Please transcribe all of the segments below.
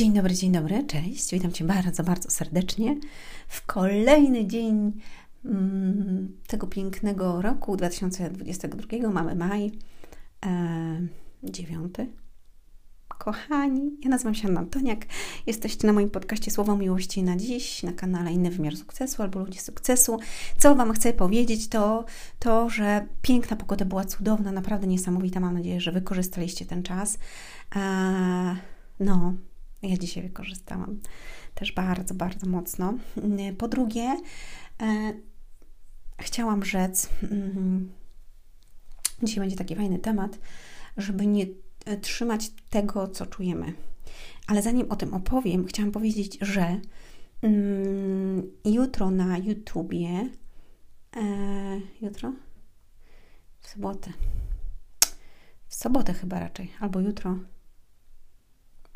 Dzień dobry, dzień dobry, cześć. Witam Cię bardzo, bardzo serdecznie w kolejny dzień mm, tego pięknego roku 2022. Mamy maj, e, 9. Kochani, ja nazywam się Anna Antoniak. Jesteście na moim podcaście Słowo Miłości na dziś, na kanale Inny Wymiar Sukcesu albo Ludzie Sukcesu. Co Wam chcę powiedzieć, to to, że piękna pogoda była cudowna, naprawdę niesamowita. Mam nadzieję, że wykorzystaliście ten czas. E, no, ja dzisiaj wykorzystałam też bardzo, bardzo mocno. Po drugie, e, chciałam rzec, mm, dzisiaj będzie taki fajny temat, żeby nie e, trzymać tego, co czujemy. Ale zanim o tym opowiem, chciałam powiedzieć, że mm, jutro na YouTubie, e, jutro? W sobotę. W sobotę chyba raczej, albo jutro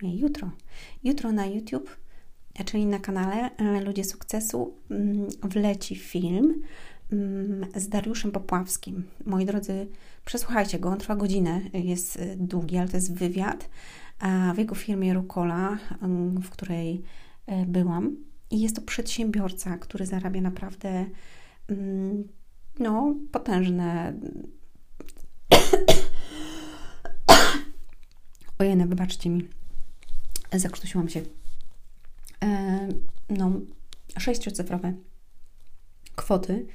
nie jutro. Jutro na YouTube, czyli na kanale e, Ludzie Sukcesu, mm, wleci film mm, z Dariuszem Popławskim. Moi drodzy, przesłuchajcie go, on trwa godzinę, jest e, długi, ale to jest wywiad w jego firmie Rukola, mm, w której e, byłam. I jest to przedsiębiorca, który zarabia naprawdę no, potężne. Ojej, wybaczcie mi zakrztusiłam się. E, no, sześciocyfrowe kwoty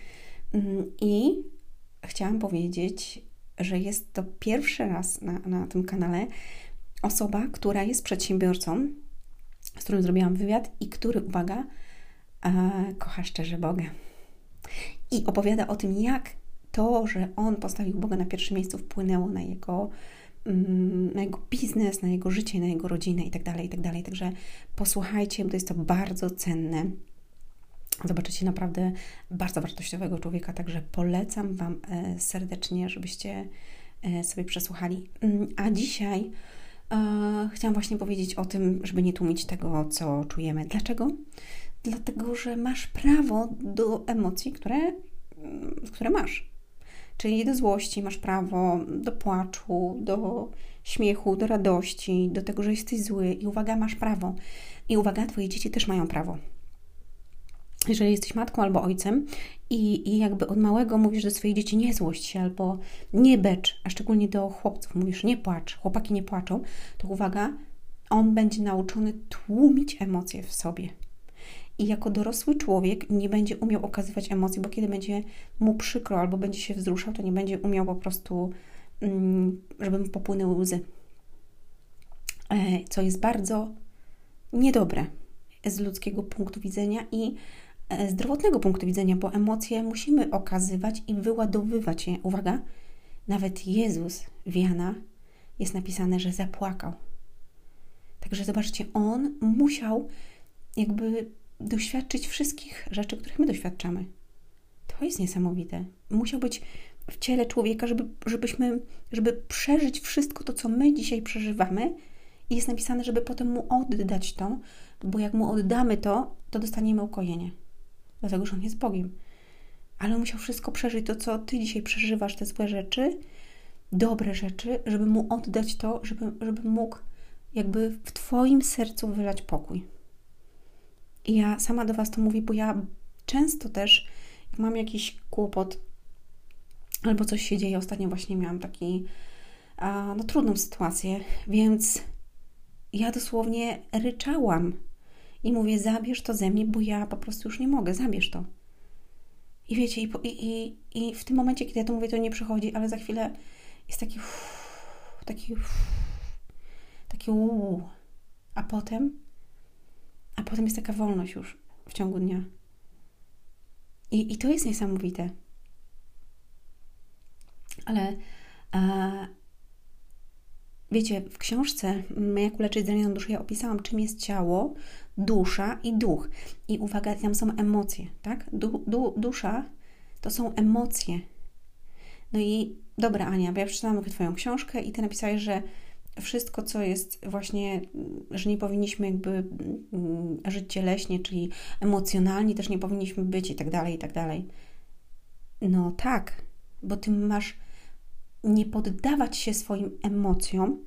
mm, i chciałam powiedzieć, że jest to pierwszy raz na, na tym kanale osoba, która jest przedsiębiorcą, z którym zrobiłam wywiad i który, uwaga, e, kocha szczerze Boga. I opowiada o tym, jak to, że on postawił Boga na pierwszym miejscu, wpłynęło na jego na jego biznes, na jego życie, na jego rodzinę itd., tak itd. Tak Także posłuchajcie, bo to jest to bardzo cenne. Zobaczycie naprawdę bardzo wartościowego człowieka, także polecam Wam e, serdecznie, żebyście e, sobie przesłuchali. Mm, a dzisiaj e, chciałam właśnie powiedzieć o tym, żeby nie tłumić tego, co czujemy. Dlaczego? Dlatego, że masz prawo do emocji, które, mm, które masz. Czyli do złości masz prawo, do płaczu, do śmiechu, do radości, do tego, że jesteś zły. I uwaga, masz prawo. I uwaga, Twoje dzieci też mają prawo. Jeżeli jesteś matką albo ojcem i, i jakby od małego mówisz do swoich dzieci nie złość się albo nie becz, a szczególnie do chłopców mówisz nie płacz, chłopaki nie płaczą, to uwaga, on będzie nauczony tłumić emocje w sobie i jako dorosły człowiek nie będzie umiał okazywać emocji, bo kiedy będzie mu przykro albo będzie się wzruszał, to nie będzie umiał po prostu, mm, żeby mu popłynęły łzy. E, co jest bardzo niedobre z ludzkiego punktu widzenia i e, zdrowotnego punktu widzenia, bo emocje musimy okazywać i wyładowywać je. Uwaga, nawet Jezus w Jana jest napisane, że zapłakał. Także zobaczcie, on musiał jakby doświadczyć wszystkich rzeczy, których my doświadczamy. To jest niesamowite. Musiał być w ciele człowieka, żeby, żebyśmy, żeby przeżyć wszystko to, co my dzisiaj przeżywamy. I jest napisane, żeby potem mu oddać to, bo jak mu oddamy to, to dostaniemy ukojenie. Dlatego, że on jest Bogiem. Ale on musiał wszystko przeżyć, to co ty dzisiaj przeżywasz, te złe rzeczy, dobre rzeczy, żeby mu oddać to, żeby, żeby mógł jakby w Twoim sercu wylać pokój. I ja sama do Was to mówię, bo ja często też, jak mam jakiś kłopot albo coś się dzieje, ostatnio właśnie miałam taki, no trudną sytuację, więc ja dosłownie ryczałam i mówię, zabierz to ze mnie, bo ja po prostu już nie mogę, zabierz to. I wiecie, i, i, i w tym momencie, kiedy ja to mówię, to nie przychodzi, ale za chwilę jest taki uff, taki uff, taki uuu. A potem a potem jest taka wolność już w ciągu dnia. I, i to jest niesamowite. Ale wiecie, w książce Jak uleczyć zranioną duszę ja opisałam, czym jest ciało, dusza i duch. I uwaga, tam są emocje, tak? Du, du, dusza to są emocje. No i dobra, Ania, bo ja przeczytałam Twoją książkę i Ty napisałeś, że wszystko, co jest właśnie, że nie powinniśmy jakby mm, żyć cieleśnie, czyli emocjonalnie też nie powinniśmy być i tak dalej, i tak dalej. No tak, bo ty masz nie poddawać się swoim emocjom,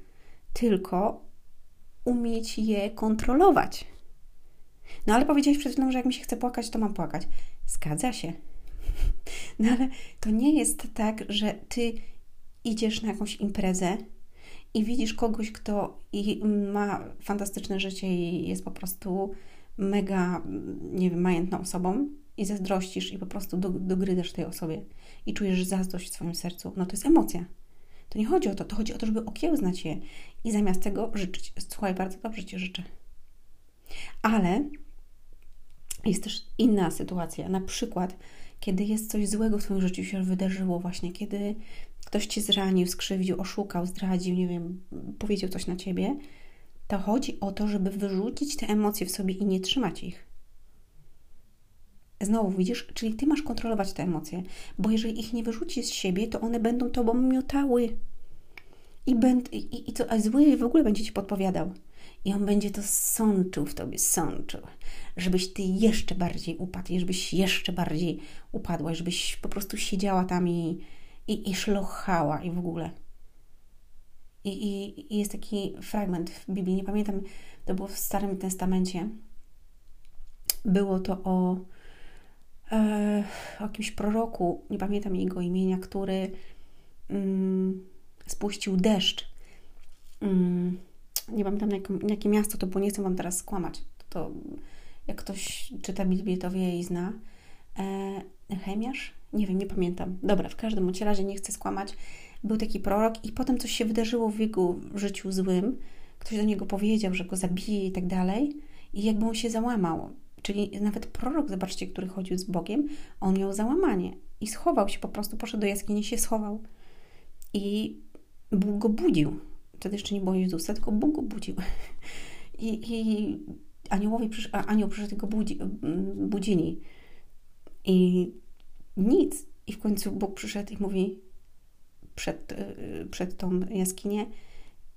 tylko umieć je kontrolować. No ale powiedziałeś przed chwilą, że jak mi się chce płakać, to mam płakać. Zgadza się. No ale to nie jest tak, że ty idziesz na jakąś imprezę i widzisz kogoś, kto ma fantastyczne życie i jest po prostu mega, nie wiem, majętną osobą i zazdrościsz i po prostu dogrydasz tej osobie i czujesz zazdrość w swoim sercu. No to jest emocja. To nie chodzi o to, to chodzi o to, żeby okiełznać je i zamiast tego życzyć. Słuchaj, bardzo dobrze Ci życzę. Ale jest też inna sytuacja. Na przykład, kiedy jest coś złego w Twoim życiu się wydarzyło, właśnie kiedy ktoś Cię zranił, skrzywdził, oszukał, zdradził, nie wiem, powiedział coś na Ciebie, to chodzi o to, żeby wyrzucić te emocje w sobie i nie trzymać ich. Znowu widzisz, czyli ty masz kontrolować te emocje, bo jeżeli ich nie wyrzucisz z siebie, to one będą tobą miotały. I, będ, i, i to, a zły w ogóle będzie ci podpowiadał. I on będzie to sączył w tobie, sączył, żebyś ty jeszcze bardziej upadł, żebyś jeszcze bardziej upadła, żebyś po prostu siedziała tam i, i, i szlochała i w ogóle. I, i, I jest taki fragment w Biblii, nie pamiętam, to było w Starym Testamencie. Było to o E, o jakimś proroku, nie pamiętam jego imienia, który mm, spuścił deszcz. Mm, nie pamiętam na jakie, jakie miasto to było, nie chcę Wam teraz skłamać. To, to jak ktoś czyta Biblię, to wie i zna. E, Chemiarz? Nie wiem, nie pamiętam. Dobra, w każdym razie nie chcę skłamać. Był taki prorok i potem coś się wydarzyło w jego życiu złym. Ktoś do niego powiedział, że go zabije i tak dalej. I jakby on się załamał. Czyli nawet prorok, zobaczcie, który chodził z Bogiem, on miał załamanie i schował się, po prostu poszedł do jaskini, się schował. I Bóg go budził. Wtedy jeszcze nie było Jezusa, tylko Bóg go budził. I, i aniołowie przysz, anioł przyszedł go budzi, budzili. I nic. I w końcu Bóg przyszedł i mówi przed, y, przed tą jaskinię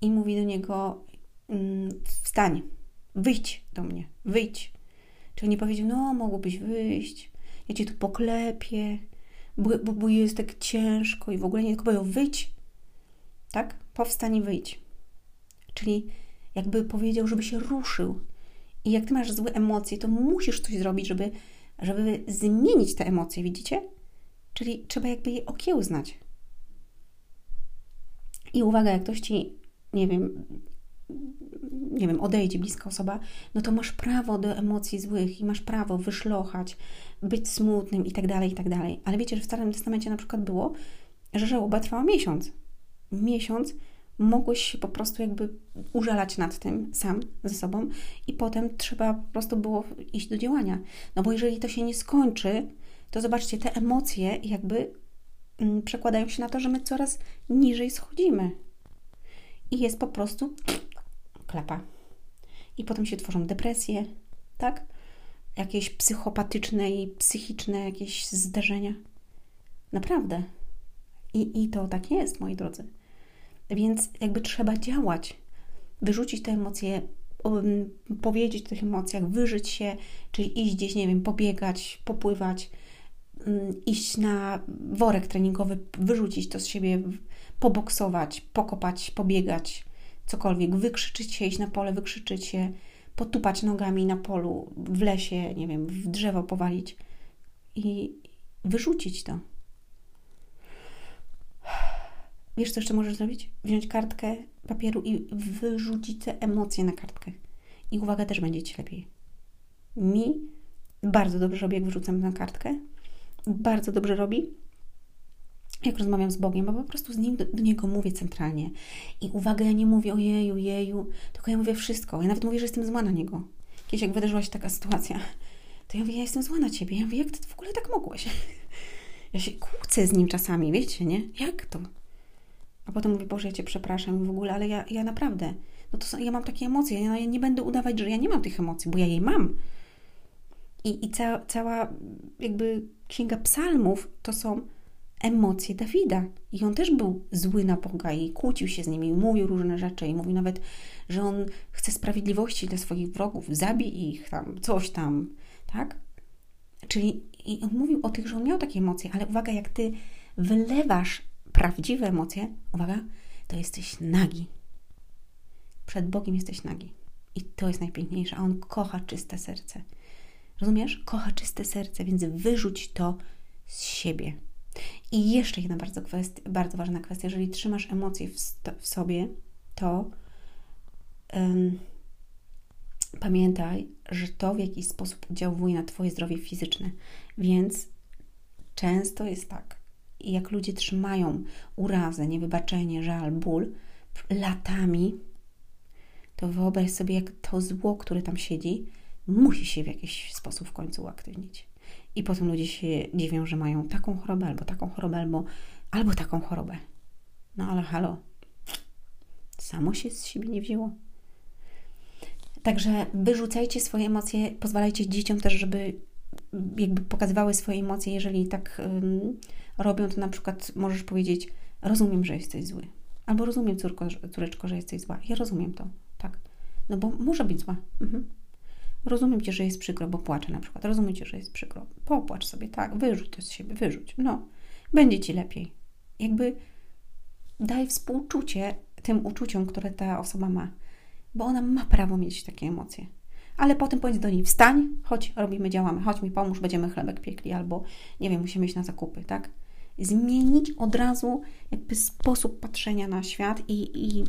i mówi do niego mm, wstań, wyjdź do mnie, wyjdź. Czy nie powiedział, no mogłobyś wyjść, ja cię tu poklepię, bo, bo, bo jest tak ciężko i w ogóle nie tylko powiedział, wyjdź, tak? Powstań i wyjdź. Czyli jakby powiedział, żeby się ruszył. I jak ty masz złe emocje, to musisz coś zrobić, żeby, żeby zmienić te emocje, widzicie? Czyli trzeba jakby je okiełznać. I uwaga, jak ktoś ci, nie wiem, nie wiem, odejdzie bliska osoba, no to masz prawo do emocji złych i masz prawo wyszlochać, być smutnym i tak dalej, i tak dalej. Ale wiecie, że w Starym Testamencie na przykład było, że żałoba trwała miesiąc. Miesiąc mogłeś się po prostu jakby użalać nad tym sam ze sobą i potem trzeba po prostu było iść do działania. No bo jeżeli to się nie skończy, to zobaczcie, te emocje jakby mm, przekładają się na to, że my coraz niżej schodzimy. I jest po prostu klapa. I potem się tworzą depresje, tak? Jakieś psychopatyczne i psychiczne jakieś zdarzenia. Naprawdę. I, I to tak jest, moi drodzy. Więc jakby trzeba działać, wyrzucić te emocje, powiedzieć o tych emocjach, wyżyć się, czyli iść gdzieś, nie wiem, pobiegać, popływać, um, iść na worek treningowy, wyrzucić to z siebie, poboksować, pokopać, pobiegać, cokolwiek, wykrzyczyć się, iść na pole, wykrzyczyć się, potupać nogami na polu, w lesie, nie wiem, w drzewo powalić i wyrzucić to. Wiesz, co jeszcze możesz zrobić? Wziąć kartkę papieru i wyrzucić te emocje na kartkę. I uwaga, też będzie Ci lepiej. Mi bardzo dobrze robi, jak wyrzucam na kartkę. Bardzo dobrze robi, jak rozmawiam z Bogiem, bo po prostu z Nim do, do, Niego mówię centralnie. I uwaga, ja nie mówię o jeju, jeju, tylko ja mówię wszystko. Ja nawet mówię, że jestem zła na Niego. Kiedyś jak wydarzyła się taka sytuacja, to ja mówię, ja jestem zła na Ciebie. Ja mówię, jak Ty w ogóle tak mogłeś? Ja się kłócę z Nim czasami, wiecie, nie? Jak to? A potem mówię, Boże, ja Cię przepraszam w ogóle, ale ja, ja naprawdę, no to są, ja mam takie emocje, ja, ja nie będę udawać, że ja nie mam tych emocji, bo ja je mam. I, i ca, cała jakby księga psalmów to są emocje Dawida. I on też był zły na Boga i kłócił się z nimi, i mówił różne rzeczy, i mówił nawet, że on chce sprawiedliwości dla swoich wrogów, zabij ich tam, coś tam, tak? Czyli i on mówił o tych, że on miał takie emocje, ale uwaga, jak ty wylewasz prawdziwe emocje, uwaga, to jesteś nagi. Przed Bogiem jesteś nagi. I to jest najpiękniejsze, a On kocha czyste serce. Rozumiesz? Kocha czyste serce, więc wyrzuć to z siebie. I jeszcze jedna bardzo, kwestia, bardzo ważna kwestia. Jeżeli trzymasz emocje w, w sobie, to um, pamiętaj, że to w jakiś sposób oddziałuje na Twoje zdrowie fizyczne. Więc często jest tak, jak ludzie trzymają urazę, niewybaczenie, żal, ból latami, to wyobraź sobie, jak to zło, które tam siedzi, musi się w jakiś sposób w końcu uaktywnić. I potem ludzie się dziwią, że mają taką chorobę, albo taką chorobę, albo, albo taką chorobę. No ale halo, samo się z siebie nie wzięło. Także wyrzucajcie swoje emocje, pozwalajcie dzieciom też, żeby jakby pokazywały swoje emocje. Jeżeli tak um, robią, to na przykład możesz powiedzieć: Rozumiem, że jesteś zły. Albo rozumiem, córko, córeczko, że jesteś zła. Ja rozumiem to, tak. No bo może być zła. Mhm. Rozumiem Cię, że jest przykro, bo płaczę na przykład. Rozumiem Cię, że jest przykro. Popłacz sobie, tak, wyrzuć to z siebie, wyrzuć. No, będzie Ci lepiej. Jakby daj współczucie tym uczuciom, które ta osoba ma, bo ona ma prawo mieć takie emocje. Ale potem powiedz do niej, wstań, chodź, robimy, działamy, chodź mi pomóż, będziemy chlebek piekli, albo nie wiem, musimy iść na zakupy, tak? Zmienić od razu jakby sposób patrzenia na świat i, i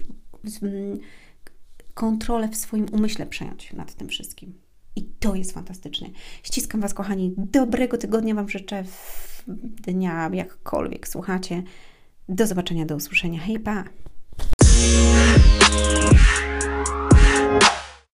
kontrolę w swoim umyśle przejąć nad tym wszystkim. I to jest fantastyczne. Ściskam Was, kochani. Dobrego tygodnia Wam życzę dnia, jakkolwiek słuchacie. Do zobaczenia, do usłyszenia. Hej, pa!